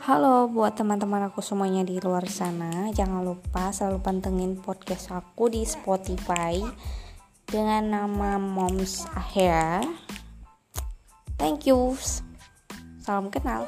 Halo buat teman-teman aku semuanya di luar sana Jangan lupa selalu pantengin podcast aku di Spotify Dengan nama Moms Aher Thank you. Salam kenal.